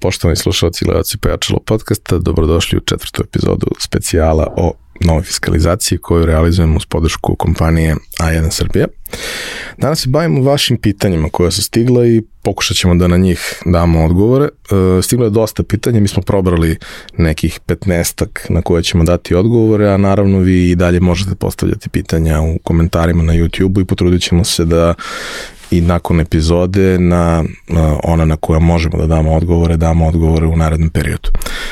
poštovani slušalci i gledalci Pojačalo podcasta, dobrodošli u četvrtu epizodu specijala o novoj fiskalizaciji koju realizujemo uz podršku kompanije A1 Srbija. Danas se bavimo vašim pitanjima koja su stigla i pokušat ćemo da na njih damo odgovore. E, stiglo je dosta pitanja, mi smo probrali nekih 15 na koje ćemo dati odgovore, a naravno vi i dalje možete postavljati pitanja u komentarima na YouTube-u i potrudit ćemo se da i nakon epizode na, na ona na koja možemo da damo odgovore, damo odgovore u narednom periodu.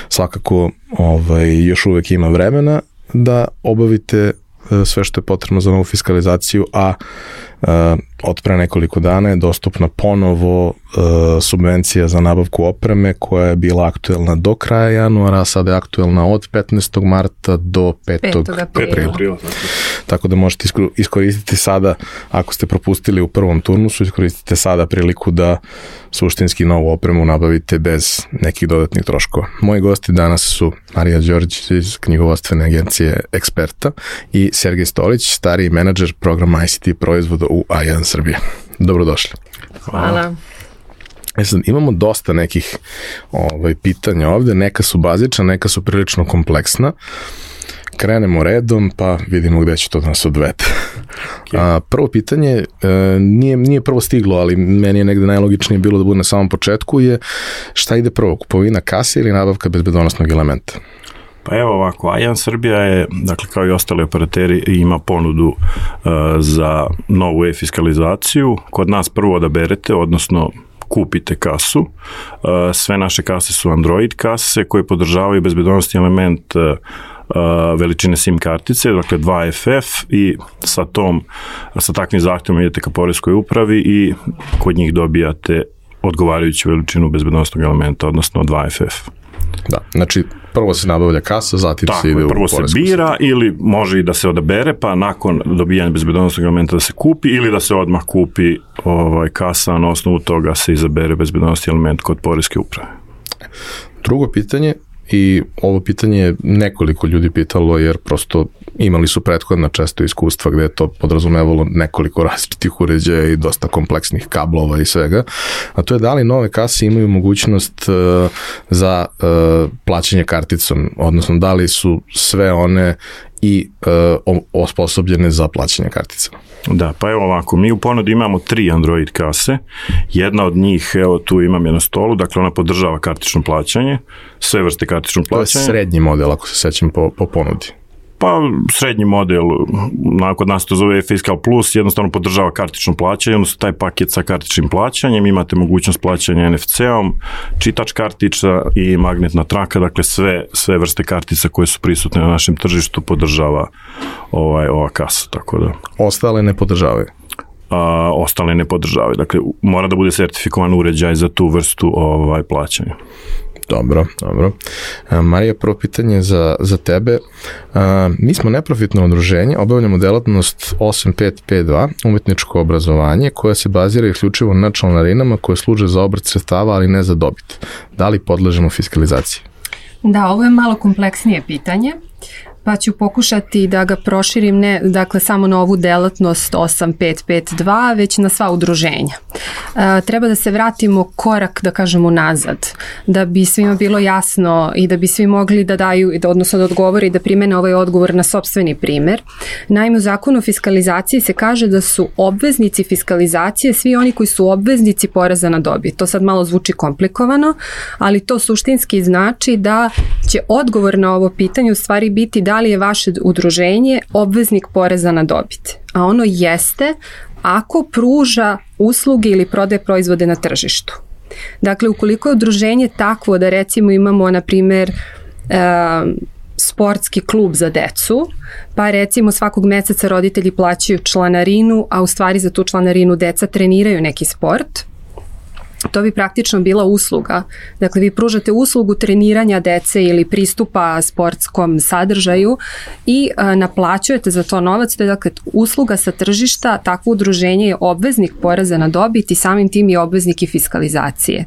Svakako ovaj, još uvek ima vremena da obavite e, sve što je potrebno za novu fiskalizaciju, a od pre nekoliko dana je dostupna ponovo uh, subvencija za nabavku opreme koja je bila aktuelna do kraja januara, a sada je aktuelna od 15. marta do 5. 5. aprila. aprila. Tako da možete iskoristiti sada, ako ste propustili u prvom turnusu, iskoristite sada priliku da suštinski novu opremu nabavite bez nekih dodatnih troškova. Moji gosti danas su Marija Đorđić iz knjigovostvene agencije Eksperta i Sergej Stolić, stariji menadžer programa ICT proizvoda u A1 Srbije. Dobrodošli. Hvala. E sad, imamo dosta nekih ovaj, pitanja ovde, neka su bazična, neka su prilično kompleksna. Krenemo redom, pa vidimo gde će to da nas odvete. Okay. A, prvo pitanje, e, nije, nije prvo stiglo, ali meni je negde najlogičnije bilo da bude na samom početku, je šta ide prvo, kupovina kase ili nabavka bezbedonosnog elementa? Pa evo ovako, Ajan Srbija je, dakle kao i ostali operateri, ima ponudu uh, za novu e-fiskalizaciju. Kod nas prvo da berete, odnosno kupite kasu. Uh, sve naše kase su Android kase koje podržavaju bezbedonosni element uh veličine SIM kartice, dakle 2FF i sa tom, sa takvim zahtjevom idete ka poreskoj upravi i kod njih dobijate odgovarajuću veličinu bezbednostnog elementa, odnosno 2FF. Da, znači prvo se nabavlja kasa, zatim Tako, se ide u prvo se bira sati. ili može i da se odabere, pa nakon dobijanja bezbedonosnog elementa da se kupi ili da se odmah kupi ovaj, kasa, na osnovu toga se izabere bezbedonosni element kod poreske uprave. Drugo pitanje, i ovo pitanje je nekoliko ljudi pitalo jer prosto imali su prethodna često iskustva gde je to podrazumevalo nekoliko različitih uređaja i dosta kompleksnih kablova i svega, a to je da li nove kase imaju mogućnost uh, za uh, plaćanje karticom, odnosno da li su sve one i uh, osposobljene za plaćanje karticama. Da, pa evo ovako, mi u ponudi imamo tri Android kase, jedna od njih, evo tu imam je na stolu, dakle ona podržava kartično plaćanje, sve vrste kartičnog plaćanja. To je srednji model, ako se sećam po, po ponudi. Pa srednji model, kod nas to zove Fiscal Plus, jednostavno podržava kartično plaćanje, odnosno taj paket sa kartičnim plaćanjem, imate mogućnost plaćanja NFC-om, čitač kartica i magnetna traka, dakle sve, sve vrste kartica koje su prisutne na našem tržištu podržava ovaj, ova kasa, tako da. Ostale ne podržavaju? a, ostale ne podržavaju. Dakle, mora da bude sertifikovan uređaj za tu vrstu ovaj plaćanja. Dobro, dobro. Marija, prvo pitanje za, za tebe. Mi smo neprofitno odruženje, obavljamo delatnost 8552, umetničko obrazovanje, koja se bazira isključivo na članarinama koje služe za obrt sredstava, ali ne za dobit. Da li podležemo fiskalizaciji? Da, ovo je malo kompleksnije pitanje pa ću pokušati da ga proširim ne dakle samo na ovu delatnost 8552 već na sva udruženja. E, treba da se vratimo korak da kažemo nazad da bi svima bilo jasno i da bi svi mogli da daju da odnosno da odgovore i da primene ovaj odgovor na sobstveni primer. Naime u zakonu o fiskalizaciji se kaže da su obveznici fiskalizacije svi oni koji su obveznici poreza na dobit. To sad malo zvuči komplikovano, ali to suštinski znači da će odgovor na ovo pitanje u stvari biti da li je vaše udruženje obveznik poreza na dobit. A ono jeste ako pruža usluge ili prodaje proizvode na tržištu. Dakle, ukoliko je udruženje takvo da recimo imamo, na primer, e, sportski klub za decu, pa recimo svakog meseca roditelji plaćaju članarinu, a u stvari za tu članarinu deca treniraju neki sport, to bi praktično bila usluga. Dakle, vi pružate uslugu treniranja dece ili pristupa sportskom sadržaju i a, naplaćujete za to novac. To je dakle usluga sa tržišta, takvo udruženje je obveznik poreza na dobit i samim tim je obveznik i fiskalizacije.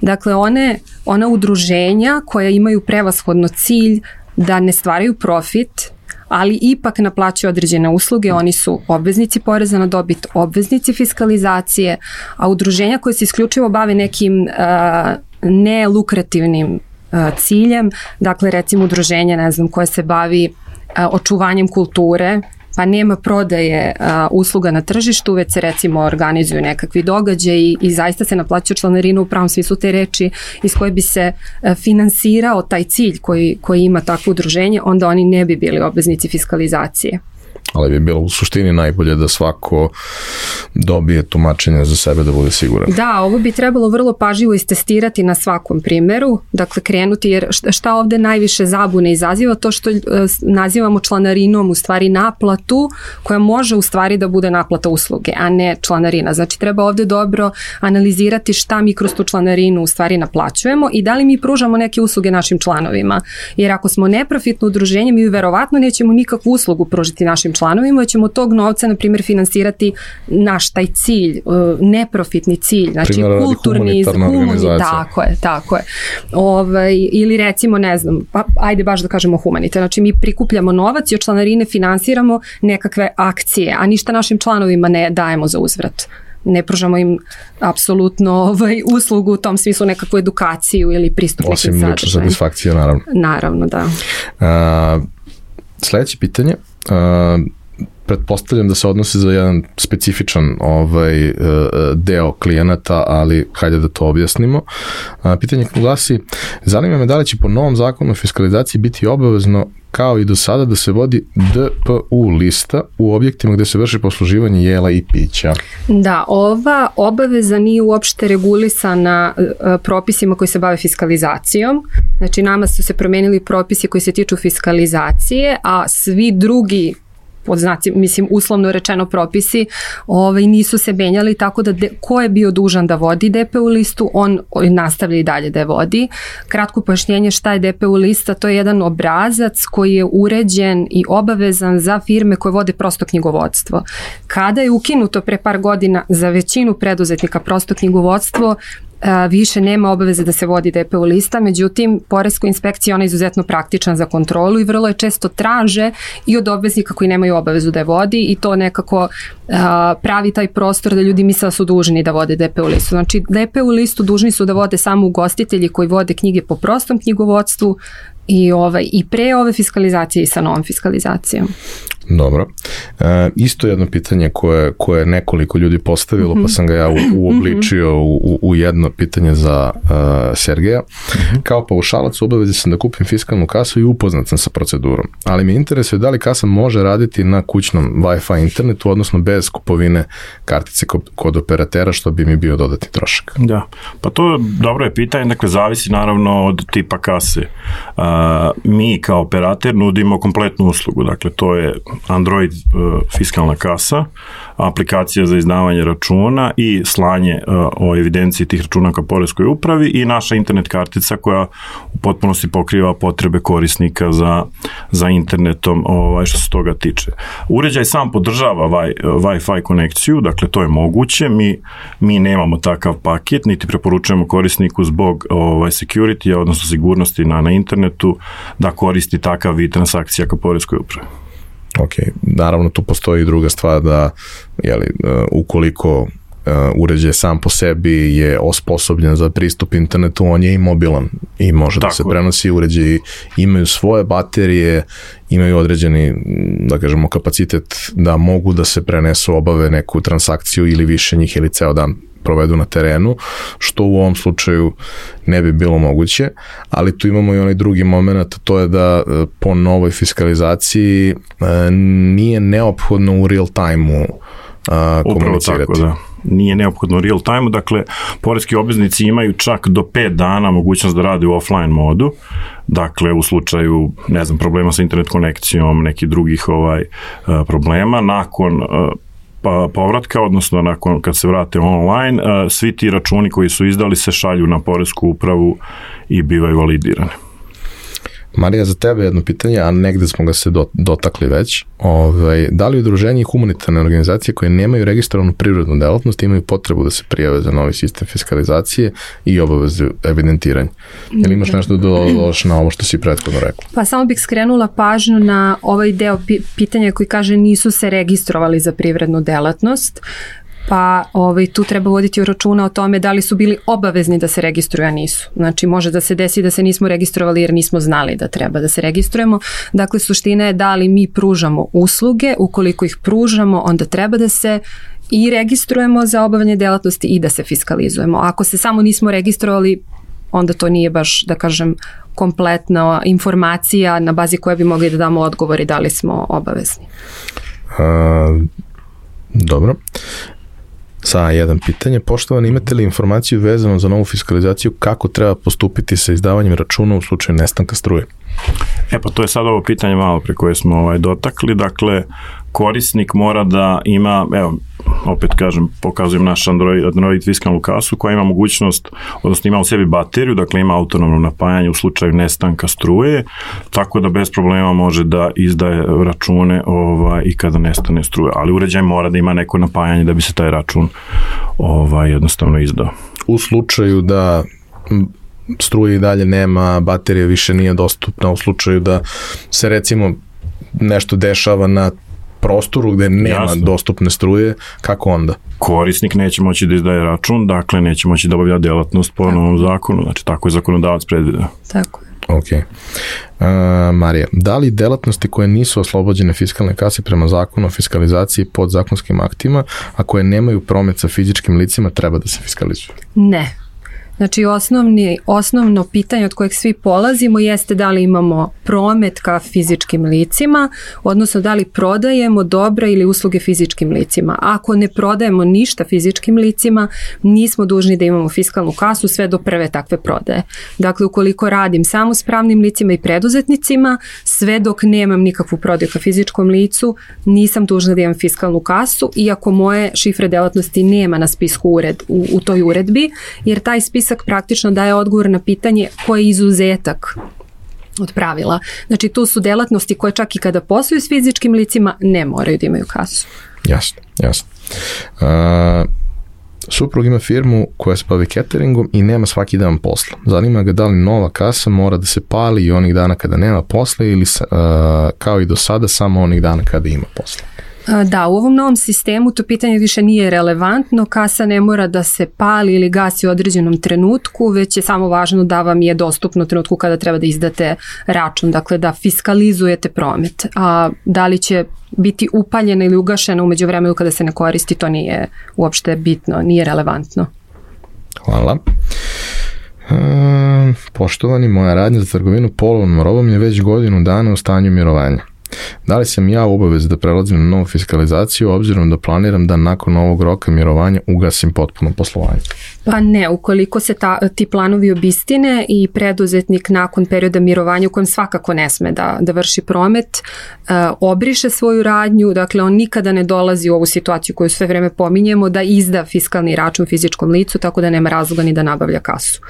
Dakle, one, ona udruženja koja imaju prevashodno cilj da ne stvaraju profit, ali ipak naplaćuju određene usluge, oni su obveznici poreza na dobit, obveznici fiskalizacije, a udruženja koje se isključivo bave nekim uh, nelukrativnim ciljem, dakle recimo udruženje, ne znam, koje se bavi očuvanjem kulture, pa nema prodaje a, usluga na tržištu, već se recimo organizuju nekakvi događaji i, i zaista se naplaćuje članarina u pravom smislu te reči iz koje bi se a, finansirao taj cilj koji, koji ima takvo udruženje, onda oni ne bi bili obveznici fiskalizacije ali bi bilo u suštini najbolje da svako dobije tumačenje za sebe da bude siguran. Da, ovo bi trebalo vrlo pažljivo istestirati na svakom primeru, dakle krenuti, jer šta ovde najviše zabune izaziva, to što e, nazivamo članarinom u stvari naplatu, koja može u stvari da bude naplata usluge, a ne članarina. Znači treba ovde dobro analizirati šta mi kroz tu članarinu u stvari naplaćujemo i da li mi pružamo neke usluge našim članovima. Jer ako smo neprofitno udruženje, mi verovatno nećemo nikakvu uslugu pružiti našim članovima, ćemo tog novca, na primjer, finansirati naš taj cilj, e, neprofitni cilj, znači Primjer, kulturni, humani, tako je, tako je. Ovaj, ili recimo, ne znam, pa, ajde baš da kažemo humanite, znači mi prikupljamo novac i od članarine finansiramo nekakve akcije, a ništa našim članovima ne dajemo za uzvrat ne pružamo im apsolutno ovaj, uslugu u tom smislu nekakvu edukaciju ili pristup Osim lične satisfakcije, naravno. Naravno, da. Uh, sledeće pitanje, uh, pretpostavljam da se odnosi za jedan specifičan ovaj uh, deo klijenata, ali hajde da to objasnimo. Pitanje glasi, zanima me da li će po novom zakonu o fiskalizaciji biti obavezno kao i do sada da se vodi DPU lista u objektima gde se vrši posluživanje jela i pića. Da, ova obaveza nije uopšte regulisana propisima koji se bave fiskalizacijom. Znači nama su se promenili propisi koji se tiču fiskalizacije, a svi drugi pod znaci, mislim, uslovno rečeno propisi, ovaj, nisu se menjali, tako da de, ko je bio dužan da vodi DPU listu, on nastavlja i dalje da je vodi. Kratko pojašnjenje šta je DPU lista, to je jedan obrazac koji je uređen i obavezan za firme koje vode prosto knjigovodstvo. Kada je ukinuto pre par godina za većinu preduzetnika prosto knjigovodstvo, a, više nema obaveze da se vodi DPU lista, međutim, Poresko inspekcija ona je izuzetno praktična za kontrolu i vrlo je često traže i od obveznika koji nemaju obavezu da je vodi i to nekako a, pravi taj prostor da ljudi misle da su dužni da vode DPU listu. Znači, DPU listu dužni su da vode samo ugostitelji koji vode knjige po prostom knjigovodstvu, i, ovaj, i pre ove fiskalizacije i sa novom fiskalizacijom. Dobro. E, isto jedno pitanje koje, koje je nekoliko ljudi postavilo, mm -hmm. pa sam ga ja u, uobličio u, u jedno pitanje za uh, Sergeja. Mm -hmm. Kao paušalac u obavezi sam da kupim fiskalnu kasu i upoznat sam sa procedurom. Ali me interesuje da li kasa može raditi na kućnom Wi-Fi internetu, odnosno bez kupovine kartice kod, kod operatera, što bi mi bio dodatni trošak. Da, pa to dobro je pitanje, dakle zavisi naravno od tipa kase. Uh, mi kao operater nudimo kompletnu uslugu, dakle to je Android uh, fiskalna kasa, aplikacija za izdavanje računa i slanje uh, o evidenciji tih računa ka poreskoj upravi i naša internet kartica koja u potpunosti pokriva potrebe korisnika za, za internetom ovaj, što se toga tiče. Uređaj sam podržava wi, Wi-Fi konekciju, dakle to je moguće, mi, mi nemamo takav paket, niti preporučujemo korisniku zbog ovaj, security, odnosno sigurnosti na, na internetu, da koristi takav vid transakcija ka poreskoj upravi. Ok, naravno tu postoji druga stvar da, jeli, uh, ukoliko uh, uređaj sam po sebi je osposobljen za pristup internetu, on je i mobilan i može Tako. da se prenosi uređaji, imaju svoje baterije, imaju određeni, da kažemo, kapacitet da mogu da se prenesu, obave neku transakciju ili više njih ili ceo dan provedu na terenu, što u ovom slučaju ne bi bilo moguće, ali tu imamo i onaj drugi moment, to je da e, po novoj fiskalizaciji e, nije neophodno u real time-u komunicirati. Upravo tako, da. Nije neophodno real time, dakle, poreski obveznici imaju čak do 5 dana mogućnost da rade u offline modu, dakle, u slučaju, ne znam, problema sa internet konekcijom, nekih drugih ovaj e, problema, nakon povratka, odnosno nakon kad se vrate online, svi ti računi koji su izdali se šalju na poresku upravu i bivaju validirane. Marija, za tebe jedno pitanje, a negde smo ga se dotakli već. Ovaj, da li udruženje i humanitarne organizacije koje nemaju registrovanu privrednu delatnost imaju potrebu da se prijave za novi sistem fiskalizacije i obavezu evidentiranja? Ili imaš nešto da dodaš na ovo što si prethodno rekla? Pa samo bih skrenula pažnju na ovaj deo pitanja koji kaže nisu se registrovali za privrednu delatnost pa ovaj, tu treba voditi računa o tome da li su bili obavezni da se registruju, a nisu. Znači može da se desi da se nismo registrovali jer nismo znali da treba da se registrujemo. Dakle, suština je da li mi pružamo usluge, ukoliko ih pružamo, onda treba da se i registrujemo za obavljanje delatnosti i da se fiskalizujemo. Ako se samo nismo registrovali, onda to nije baš, da kažem, kompletna informacija na bazi koje bi mogli da damo odgovori da li smo obavezni. A, dobro. Sa jedan pitanje. Poštovani, imate li informaciju vezano za novu fiskalizaciju kako treba postupiti sa izdavanjem računa u slučaju nestanka struje? E pa to je sad ovo pitanje malo pre koje smo ovaj, dotakli. Dakle, korisnik mora da ima, evo, opet kažem, pokazujem naš Android, Android fiskalnu kasu koja ima mogućnost, odnosno ima u sebi bateriju, dakle ima autonomno napajanje u slučaju nestanka struje, tako da bez problema može da izdaje račune ovaj, i kada nestane struje, ali uređaj mora da ima neko napajanje da bi se taj račun ovaj, jednostavno izdao. U slučaju da struje i dalje nema, baterija više nije dostupna, u slučaju da se recimo nešto dešava na prostoru gde nema Jasno. dostupne struje, kako onda? Korisnik neće moći da izdaje račun, dakle neće moći da obavlja delatnost po tako. novom zakonu, znači tako je zakonodavac predvideo. Tako je. Ok. Uh, Marija, da li delatnosti koje nisu oslobođene fiskalne kase prema zakonu o fiskalizaciji pod zakonskim aktima, a koje nemaju promet sa fizičkim licima, treba da se fiskalizuju? Ne, Znači osnovni, osnovno pitanje od kojeg svi polazimo jeste da li imamo promet ka fizičkim licima, odnosno da li prodajemo dobra ili usluge fizičkim licima. Ako ne prodajemo ništa fizičkim licima, nismo dužni da imamo fiskalnu kasu sve do prve takve prodaje. Dakle, ukoliko radim samo s pravnim licima i preduzetnicima, sve dok nemam nikakvu prodaju ka fizičkom licu, nisam dužna da imam fiskalnu kasu, iako moje šifre delatnosti nema na spisku ured, u, u toj uredbi, jer taj spis spisak praktično daje odgovor na pitanje koji je izuzetak od pravila. Znači tu su delatnosti koje čak i kada posluju s fizičkim licima ne moraju da imaju kasu. Jasno, jasno. Uh, suprug ima firmu koja se bavi cateringom i nema svaki dan posla. Zanima ga da li nova kasa mora da se pali i onih dana kada nema posla ili uh, kao i do sada samo onih dana kada ima posla. Da, u ovom novom sistemu to pitanje više nije relevantno, kasa ne mora da se pali ili gasi u određenom trenutku, već je samo važno da vam je dostupno u trenutku kada treba da izdate račun, dakle da fiskalizujete promet. A da li će biti upaljena ili ugašena umeđu vremenu kada se ne koristi, to nije uopšte bitno, nije relevantno. Hvala. E, poštovani, moja radnja za trgovinu polovnom robom je već godinu dana u stanju mirovanja. Da li sam ja u obavezi da prelazim na novu fiskalizaciju obzirom da planiram da nakon ovog roka mirovanja ugasim potpuno poslovanje? Pa ne, ukoliko se ta, ti planovi obistine i preduzetnik nakon perioda mirovanja u kojem svakako ne sme da, da vrši promet, uh, obriše svoju radnju, dakle on nikada ne dolazi u ovu situaciju koju sve vreme pominjemo da izda fiskalni račun fizičkom licu, tako da nema razloga ni da nabavlja kasu.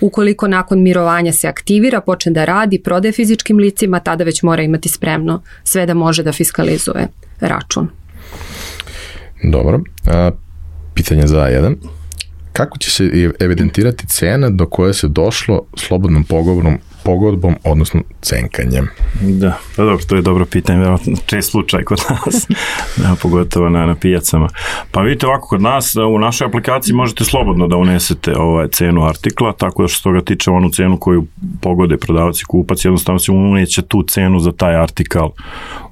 Ukoliko nakon mirovanja se aktivira, počne da radi, prodaje fizičkim licima, tada već mora imati spremno sve da može da fiskalizuje račun. Dobro. A, pitanje za jedan kako će se evidentirati cena do koje se došlo slobodnom pogovorom pogodbom, odnosno cenkanjem? Da, pa dobro, to je dobro pitanje, verovatno čest slučaj kod nas, da, pogotovo na, na pijacama. Pa vidite ovako, kod nas u našoj aplikaciji možete slobodno da unesete ovaj cenu artikla, tako da što se toga tiče onu cenu koju pogode prodavac i kupac, jednostavno se uneće tu cenu za taj artikal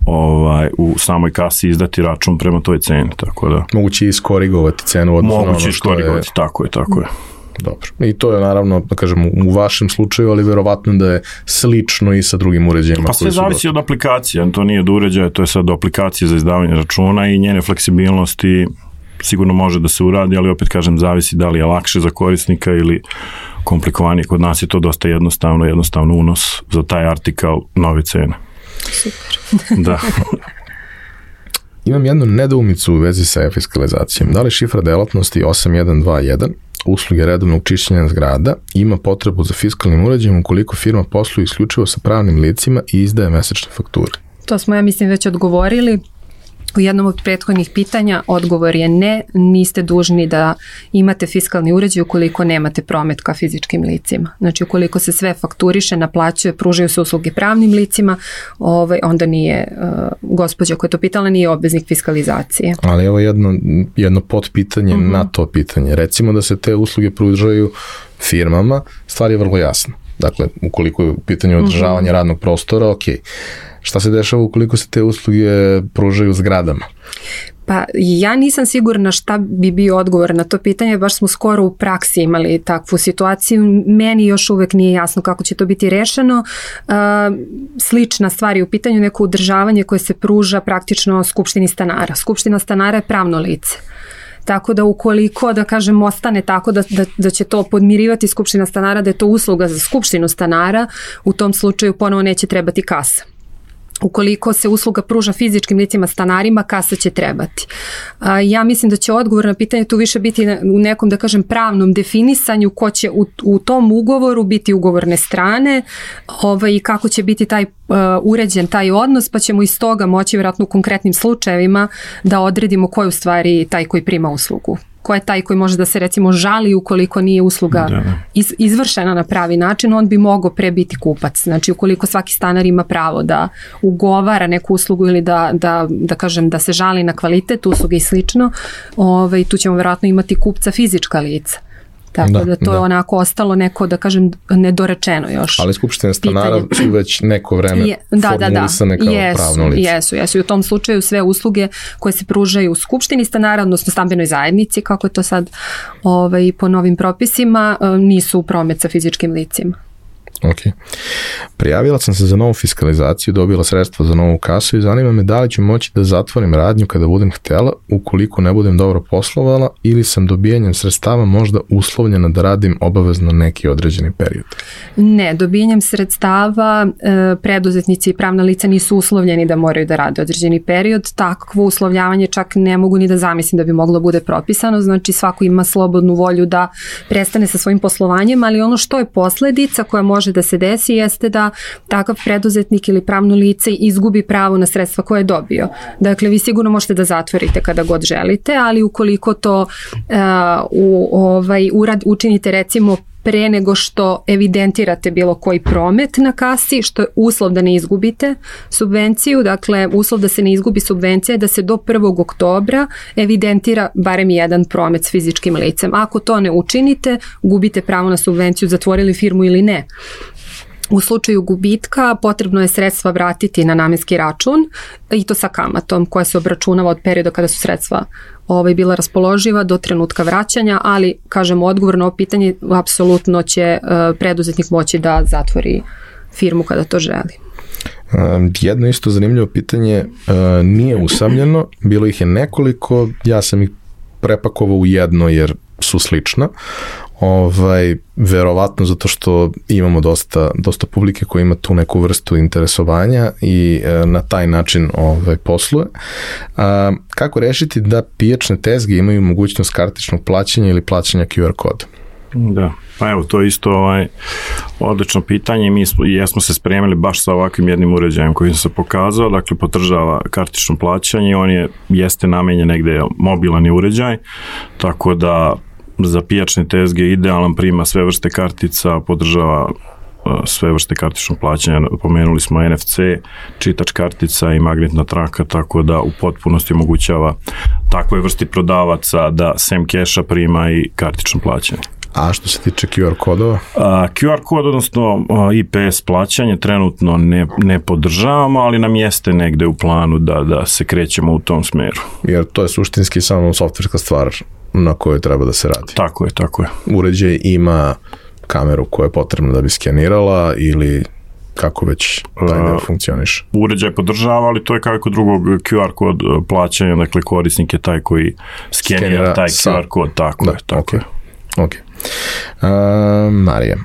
ovaj, u samoj kasi izdati račun prema toj ceni, tako da... Moguće iskorigovati cenu odnosno Moguće ono što iskorigovati, je... tako je, tako je. Dobro. I to je naravno, da kažem, u vašem slučaju, ali verovatno da je slično i sa drugim uređajima. Pa sve zavisi od aplikacije, to nije od uređaja, to je sad aplikacije za izdavanje računa i njene fleksibilnosti sigurno može da se uradi, ali opet kažem, zavisi da li je lakše za korisnika ili komplikovanije. Kod nas je to dosta jednostavno, jednostavno unos za taj artikal nove cene. Super. da. Imam jednu nedoumicu u vezi sa e-fiskalizacijom. Da li šifra delatnosti 8121 usluge redovnog čišćenja zgrada ima potrebu za fiskalnim uređajem ukoliko firma posluje isključivo sa pravnim licima i izdaje mesečne fakture? To smo, ja mislim, već odgovorili. U jednom od prethodnih pitanja odgovor je ne, niste dužni da imate fiskalni uređaj ukoliko nemate promet ka fizičkim licima. Znači ukoliko se sve fakturiše, naplaćuje, pružaju se usluge pravnim licima, ovaj, onda nije, uh, gospođa koja je to pitala, nije obveznik fiskalizacije. Ali evo jedno, jedno potpitanje mm -hmm. na to pitanje. Recimo da se te usluge pružaju firmama, stvar je vrlo jasna. Dakle, ukoliko je u pitanju održavanja mm -hmm. radnog prostora, ok. Šta se dešava ukoliko se te usluge pružaju zgradama? Pa ja nisam sigurna šta bi bio odgovor na to pitanje, baš smo skoro u praksi imali takvu situaciju, meni još uvek nije jasno kako će to biti rešeno. Slična stvar je u pitanju neko udržavanje koje se pruža praktično Skupštini stanara. Skupština stanara je pravno lice. Tako da ukoliko, da kažem, ostane tako da, da, da će to podmirivati Skupština stanara, da je to usluga za Skupštinu stanara, u tom slučaju ponovo neće trebati kasa. Ukoliko se usluga pruža fizičkim licima stanarima, kasa će trebati. Ja mislim da će odgovor na pitanje tu više biti u nekom, da kažem, pravnom definisanju ko će u, u tom ugovoru biti ugovorne strane ovaj, kako će biti taj uređen taj odnos, pa ćemo iz toga moći vjerojatno u konkretnim slučajevima da odredimo ko je u stvari taj koji prima uslugu ko je taj koji može da se recimo žali ukoliko nije usluga da, da. iz, izvršena na pravi način, on bi mogao pre biti kupac. Znači ukoliko svaki stanar ima pravo da ugovara neku uslugu ili da, da, da kažem da se žali na kvalitet usluge i slično, ovaj, tu ćemo verovatno imati kupca fizička lica. Tako da, da to da. je onako ostalo neko, da kažem, nedorečeno još. Ali skupštine stanara su već neko vreme je, da, formulisane da, da. kao jesu, pravno lice. Jesu, jesu. I u tom slučaju sve usluge koje se pružaju u skupštini stanara, odnosno stambenoj zajednici, kako je to sad ovaj, po novim propisima, eh, nisu u promet sa fizičkim licima. Ok. Prijavila sam se za novu fiskalizaciju, dobila sredstva za novu kasu i zanima me da li ću moći da zatvorim radnju kada budem htela, ukoliko ne budem dobro poslovala ili sam dobijanjem sredstava možda uslovljena da radim obavezno neki određeni period. Ne, dobijanjem sredstava e, preduzetnici i pravna lica nisu uslovljeni da moraju da rade određeni period. Takvo uslovljavanje čak ne mogu ni da zamislim da bi moglo bude propisano, znači svako ima slobodnu volju da prestane sa svojim poslovanjem, ali ono što je posledica koja može da se desi jeste da takav preduzetnik ili pravno lice izgubi pravo na sredstva koje je dobio. Dakle, vi sigurno možete da zatvorite kada god želite, ali ukoliko to uh, u, ovaj, urad učinite recimo pre nego što evidentirate bilo koji promet na kasi, što je uslov da ne izgubite subvenciju, dakle uslov da se ne izgubi subvencija je da se do 1. oktobra evidentira barem jedan promet s fizičkim licem. Ako to ne učinite, gubite pravo na subvenciju, zatvorili firmu ili ne. U slučaju gubitka potrebno je sredstva vratiti na namenski račun i to sa kamatom koja se obračunava od perioda kada su sredstva ovaj, bila raspoloživa do trenutka vraćanja, ali kažem odgovor na ovo pitanje apsolutno će uh, preduzetnik moći da zatvori firmu kada to želi. Jedno isto zanimljivo pitanje e, nije usamljeno, bilo ih je nekoliko, ja sam ih prepakovao u jedno jer su slična. Ovaj, verovatno zato što imamo dosta, dosta publike koja ima tu neku vrstu interesovanja i e, na taj način ovaj, posluje. A, kako rešiti da pijačne tezge imaju mogućnost kartičnog plaćanja ili plaćanja QR koda? Da, pa evo, to je isto ovaj, odlično pitanje. Mi smo, jesmo se spremili baš sa ovakvim jednim uređajem koji sam se pokazao, dakle podržava kartično plaćanje, on je, jeste namenjen negde mobilan uređaj, tako da za pijačne tezge idealan prima sve vrste kartica, podržava uh, sve vrste kartičnog plaćanja, pomenuli smo NFC, čitač kartica i magnetna traka, tako da u potpunosti omogućava takvoj vrsti prodavaca da sem keša prima i kartično plaćanje. A što se tiče QR kodova? A, QR kod, odnosno IPS plaćanje trenutno ne, ne podržavamo, ali nam jeste negde u planu da, da se krećemo u tom smeru. Jer to je suštinski samo softverska stvar na kojoj treba da se radi. Tako je, tako je. Uređaj ima kameru koja je potrebna da bi skenirala ili kako već taj deo funkcioniš? Uređaj podržava, ali to je kao i kod drugog QR kod e, plaćanja, dakle korisnik je taj koji skenira, skenira taj sa... QR kod, tako da, je, tako okay. je. Ok. Uh, Marija,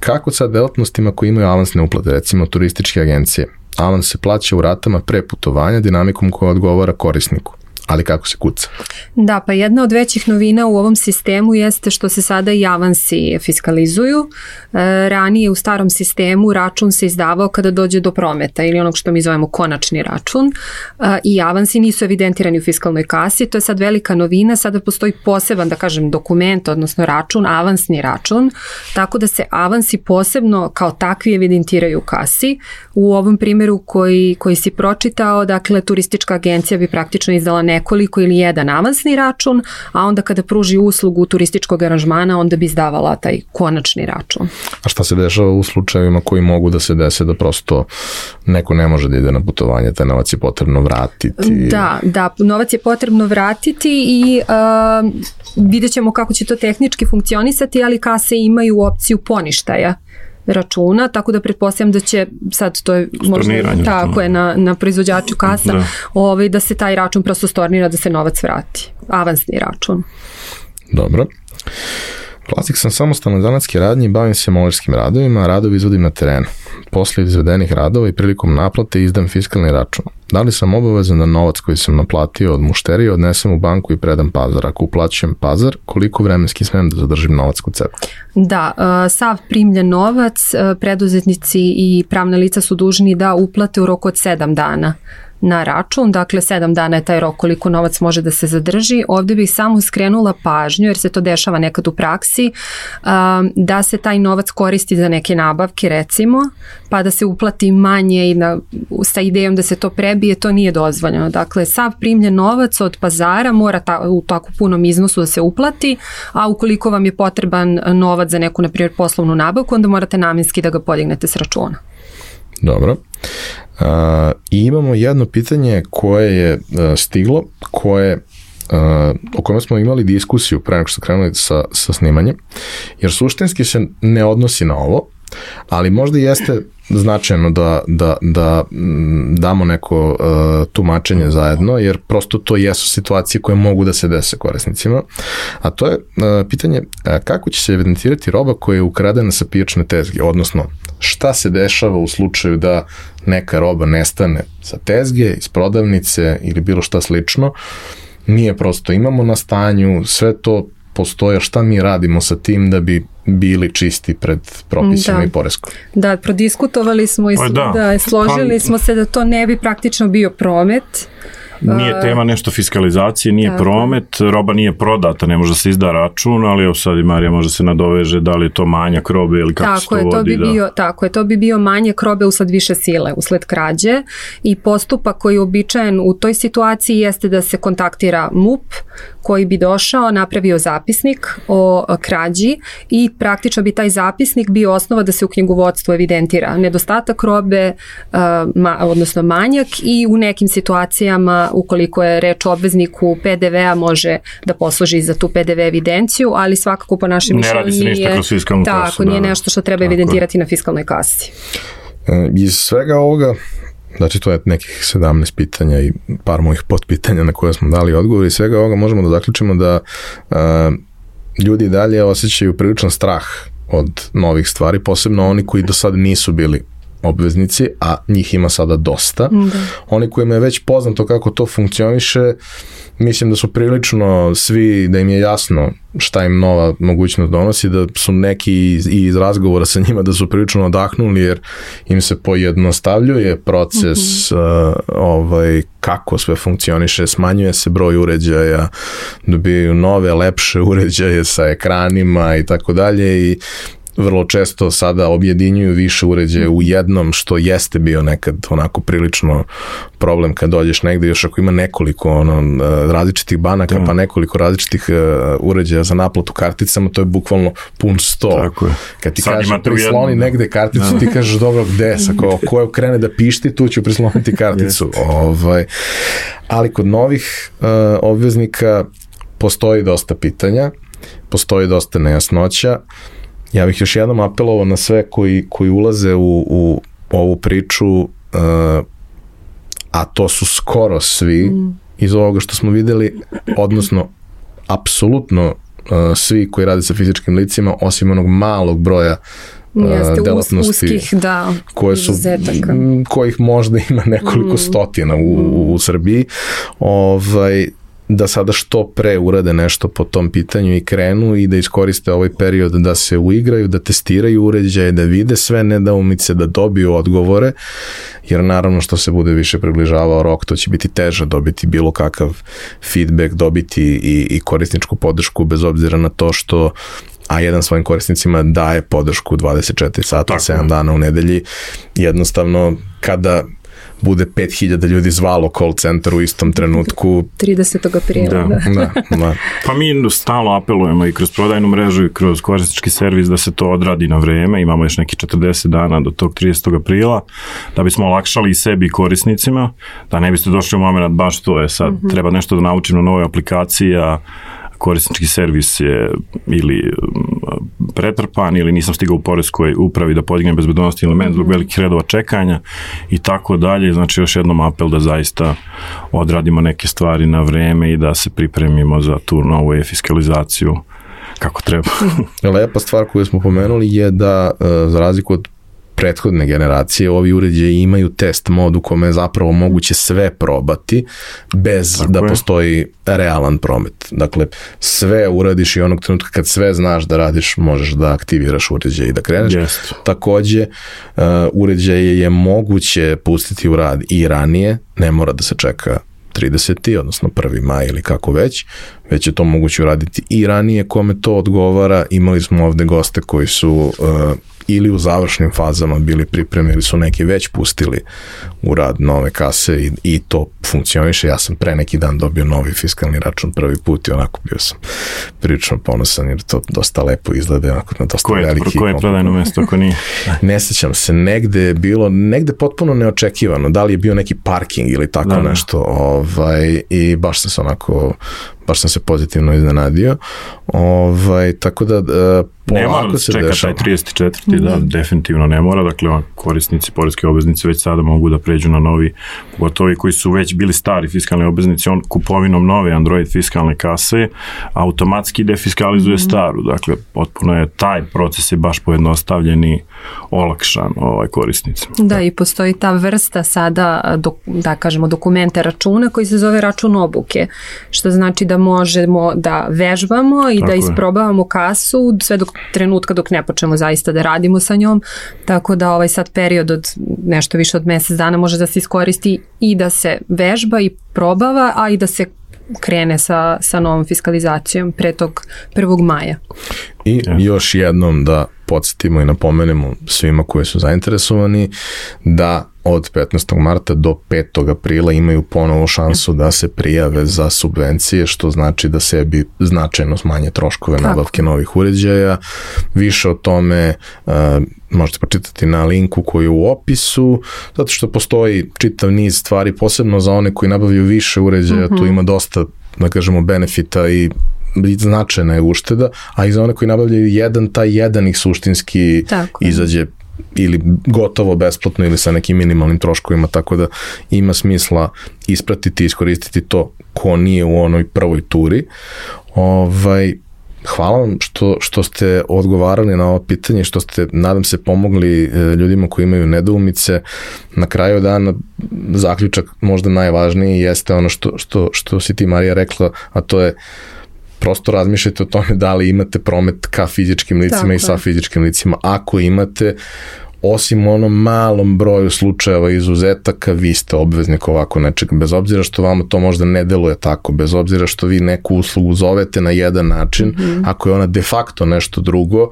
kako sa delatnostima koji imaju avansne uplate, recimo turističke agencije? Avans se plaća u ratama pre putovanja dinamikom koja odgovara korisniku ali kako se kuca. Da, pa jedna od većih novina u ovom sistemu jeste što se sada i avansi fiskalizuju. E, ranije u starom sistemu račun se izdavao kada dođe do prometa ili onog što mi zovemo konačni račun e, i avansi nisu evidentirani u fiskalnoj kasi. To je sad velika novina. Sada postoji poseban, da kažem, dokument, odnosno račun, avansni račun, tako da se avansi posebno kao takvi evidentiraju u kasi. U ovom primjeru koji, koji si pročitao, dakle, turistička agencija bi praktično izdala nekoliko ili jedan avansni račun, a onda kada pruži uslugu turističkog aranžmana, onda bi izdavala taj konačni račun. A šta se dešava u slučajevima koji mogu da se dese da prosto neko ne može da ide na putovanje, taj novac je potrebno vratiti? Da, da, novac je potrebno vratiti i uh, vidjet ćemo kako će to tehnički funkcionisati, ali kase imaju opciju poništaja računa, tako da pretpostavljam da će sad to je možda tako je na, na proizvođaču kasa da. Ovaj, da se taj račun prosto stornira da se novac vrati. Avansni račun. Dobro. Vlasnik sam samostalno zanatske radnje i bavim se molirskim radovima, radovi izvodim na terenu. Posle izvedenih radova i prilikom naplate izdam fiskalni račun. Da li sam obavezan da novac koji sam naplatio od mušterije odnesem u banku i predam pazar? Ako uplaćujem pazar, koliko vremenski smem da zadržim novac kod sebe? Da, e, sav primljen novac, e, preduzetnici i pravna lica su dužni da uplate u roku od 7 dana na račun, dakle 7 dana je taj rok koliko novac može da se zadrži. Ovde bih samo skrenula pažnju, jer se to dešava nekad u praksi, da se taj novac koristi za neke nabavke recimo, pa da se uplati manje i na, sa idejom da se to prebije, to nije dozvoljeno. Dakle, sav primljen novac od pazara mora ta, u tako punom iznosu da se uplati, a ukoliko vam je potreban novac za neku, na primjer, poslovnu nabavku, onda morate namjenski da ga podignete s računa. Dobro. Uh, I imamo jedno pitanje koje je uh, stiglo, koje uh, o kojem smo imali diskusiju pre nego što krenuli sa, sa snimanjem, jer suštinski se ne odnosi na ovo, ali možda jeste značajno da, da, da mm, damo neko uh, tumačenje zajedno, jer prosto to jesu situacije koje mogu da se dese korisnicima. A to je uh, pitanje uh, kako će se evidentirati roba koja je ukradena sa pijačne tezge, odnosno šta se dešava u slučaju da neka roba nestane sa tezge, iz prodavnice ili bilo šta slično, nije prosto imamo na stanju, sve to postoje, šta mi radimo sa tim da bi bili čisti pred propisima da. i poreskom. Da, prodiskutovali smo i pa da. da, složili pa, smo se da to ne bi praktično bio promet, Nije tema nešto fiskalizacije, nije tako. promet, roba nije prodata, ne može da se izda račun, ali evo sad i Marija može se nadoveže da li je to manjak robe ili kako tako se to je, to Bi da. bio, tako je, to bi bio manjak robe usled više sile, usled krađe i postupak koji je običajen u toj situaciji jeste da se kontaktira MUP koji bi došao, napravio zapisnik o krađi i praktično bi taj zapisnik bio osnova da se u knjigovodstvu evidentira nedostatak robe, odnosno manjak i u nekim situacijama ukoliko je reč o obvezniku PDV-a može da posluži za tu PDV evidenciju, ali svakako po našem mišljenju nije... Ne radi se ništa kroz fiskalnu tako, kasu. Tako, nije da, nešto što treba evidentirati je. na fiskalnoj kasi. E, iz svega ovoga, Znači, to je nekih 17 pitanja i par mojih potpitanja na koje smo dali odgovor i svega ovoga možemo da zaključimo da uh, ljudi dalje osjećaju priličan strah od novih stvari, posebno oni koji do sada nisu bili obveznici, a njih ima sada dosta. Da. Oni kojima je već poznato kako to funkcioniše, mislim da su prilično svi, da im je jasno šta im nova mogućnost donosi, da su neki iz, iz razgovora sa njima da su prilično odahnuli jer im se pojednostavljuje proces mm -hmm. uh, ovaj, kako sve funkcioniše, smanjuje se broj uređaja, dobijaju nove, lepše uređaje sa ekranima i tako dalje i vrlo često sada objedinjuju više uređaja u jednom, što jeste bio nekad onako prilično problem kad dođeš negde, još ako ima nekoliko ono, različitih banaka, mm. pa nekoliko različitih uh, uređaja za naplatu karticama, to je bukvalno pun sto. Tako je. Kad ti kaže prisloni jedno, da. negde karticu, da. ti kažeš dobro gde, sa ko, ko krene da pišti, tu ću prisloniti karticu. ovaj. Ali kod novih uh, obveznika postoji dosta pitanja, postoji dosta nejasnoća, ja bih još jednom apelovao na sve koji, koji ulaze u, u ovu priču, uh, a to su skoro svi mm. iz ovoga što smo videli, odnosno apsolutno uh, svi koji rade sa fizičkim licima, osim onog malog broja Jeste, delatnosti uskih, da, koje su, izuzetaka. kojih možda ima nekoliko mm. stotina u, u, u Srbiji, ovaj, da sada što pre urade nešto po tom pitanju i krenu i da iskoriste ovaj period da se uigraju, da testiraju uređaje, da vide sve nedaumice, da dobiju odgovore, jer naravno što se bude više približavao rok, to će biti teže dobiti bilo kakav feedback, dobiti i, i korisničku podršku bez obzira na to što a jedan svojim korisnicima daje podršku 24 sata, Tako 7 je. dana u nedelji. Jednostavno, kada bude 5000 ljudi zvalo call centar u istom trenutku, 30. aprila, Da. da. da, da. Pa mi stalno apelujemo i kroz prodajnu mrežu i kroz korisnički servis da se to odradi na vreme, imamo još neki 40 dana do tog 30. aprila, da bismo olakšali i sebi i korisnicima, da ne biste došli u moment baš to je sad, mm -hmm. treba nešto da naučim na nove aplikacije, a korisnički servis je ili pretrpan ili nisam stigao u poreskoj upravi da podignem bezbednostni element zbog velikih redova čekanja i tako dalje. Znači još jednom apel da zaista odradimo neke stvari na vreme i da se pripremimo za tu novu e-fiskalizaciju kako treba. Lepa stvar koju smo pomenuli je da, e, za razliku od prethodne generacije, ovi uređaji imaju test mod u kome je zapravo moguće sve probati bez Tako da je. postoji realan promet. Dakle, sve uradiš i onog trenutka kad sve znaš da radiš, možeš da aktiviraš uređaj i da kreneš. Jeste. Takođe, uh, uređaje je moguće pustiti u rad i ranije, ne mora da se čeka 30. odnosno 1. maj ili kako već, već je to moguće uraditi i ranije kome to odgovara. Imali smo ovde goste koji su uh, ili u završnim fazama bili pripremni ili su neki već pustili u rad nove kase i, i to funkcioniše. Ja sam pre neki dan dobio novi fiskalni račun prvi put i onako bio sam prilično ponosan jer to dosta lepo izgleda, onako na dosta Koje, veliki. koje je prodajno mesto ako nije? Ne sećam se, negde je bilo, negde potpuno neočekivano, da li je bio neki parking ili tako Da, da, da. nešto, ovaj, i baš sam se onako, baš sam se pozitivno iznenadio, ovaj, tako da, e, Ne mora da se čeka dešava. taj 34. da, definitivno ne mora, dakle on- korisnici, poreske obveznici već sada mogu da pređu na novi, pogotovo i koji su već bili stari fiskalni obveznici, on kupovinom nove Android fiskalne kase automatski defiskalizuje Mhm. staru, dakle potpuno je taj proces je baš pojednostavljen i olakšan ovaj korisnicima. Da, i postoji ta vrsta sada, dok, da kažemo, dokumenta računa koji se zove račun obuke, što znači da možemo da vežbamo i Tako da je. isprobavamo kasu sve dok trenutka dok ne počnemo zaista da radimo sa njom, tako da ovaj sad period od nešto više od mesec dana može da se iskoristi i da se vežba i probava, a i da se krene sa, sa novom fiskalizacijom pre tog 1. maja. I još jednom da podsjetimo i napomenemo svima koji su zainteresovani da od 15. marta do 5. aprila imaju ponovo šansu da se prijave za subvencije, što znači da sebi značajno smanje troškove Tako. nabavke novih uređaja. Više o tome uh, možete pročitati na linku koji je u opisu, zato što postoji čitav niz stvari, posebno za one koji nabavljaju više uređaja, mm -hmm. tu ima dosta da kažemo benefita i značajna je ušteda, a i za one koji nabavljaju jedan, taj jedan ih suštinski Tako izađe ili gotovo besplatno ili sa nekim minimalnim troškovima, tako da ima smisla ispratiti i iskoristiti to ko nije u onoj prvoj turi. Ovaj, hvala vam što, što ste odgovarali na ovo pitanje, što ste, nadam se, pomogli e, ljudima koji imaju nedoumice. Na kraju dana zaključak možda najvažniji jeste ono što, što, što si ti Marija rekla, a to je prosto razmišljajte o tome da li imate promet ka fizičkim licima Tako i sa fizičkim licima. Ako imate, osim u onom malom broju slučajeva izuzetaka, vi ste obveznik ovako nečeg, bez obzira što vama to možda ne deluje tako, bez obzira što vi neku uslugu zovete na jedan način, mm. -hmm. ako je ona de facto nešto drugo,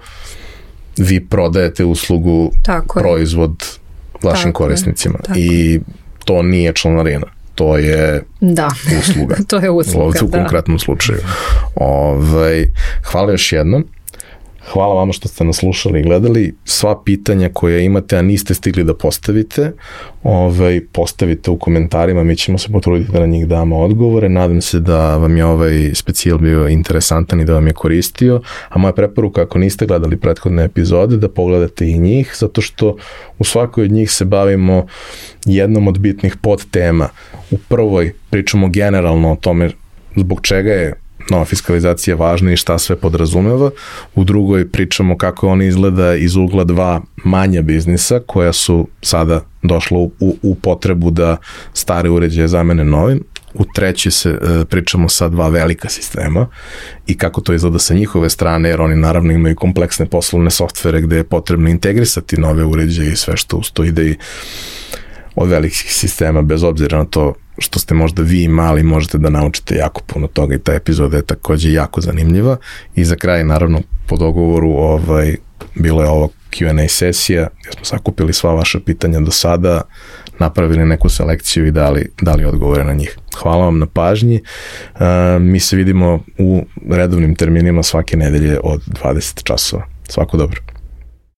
vi prodajete uslugu, Tako proizvod vašim Tako je, korisnicima tako i to nije članarina, to je Da, usluga. to je usluga, Ovdje u da. konkretnom slučaju. Ovaj, hvala još jednom. Hvala vama što ste nas slušali i gledali. Sva pitanja koje imate, a niste stigli da postavite, ovaj, postavite u komentarima, mi ćemo se potruditi da na njih damo odgovore. Nadam se da vam je ovaj specijal bio interesantan i da vam je koristio, a moja preporuka ako niste gledali prethodne epizode, da pogledate i njih, zato što u svakoj od njih se bavimo jednom od bitnih podtema. U prvoj pričamo generalno o tome zbog čega je nova fiskalizacija važna i šta sve podrazumeva. U drugoj pričamo kako on izgleda iz ugla dva manja biznisa koja su sada došla u, u potrebu da stare uređaje zamene novim. U treći se e, pričamo sa dva velika sistema i kako to izgleda sa njihove strane, jer oni naravno imaju kompleksne poslovne softvere gde je potrebno integrisati nove uređaje i sve što uz to ide i od velikih sistema, bez obzira na to što ste možda vi mali, možete da naučite jako puno toga i ta epizoda je takođe jako zanimljiva. I za kraj, naravno, po dogovoru ovaj, bilo je ovo Q&A sesija gdje smo sakupili sva vaša pitanja do sada, napravili neku selekciju i dali, dali odgovore na njih. Hvala vam na pažnji. Uh, mi se vidimo u redovnim terminima svake nedelje od 20 časova. Svako dobro.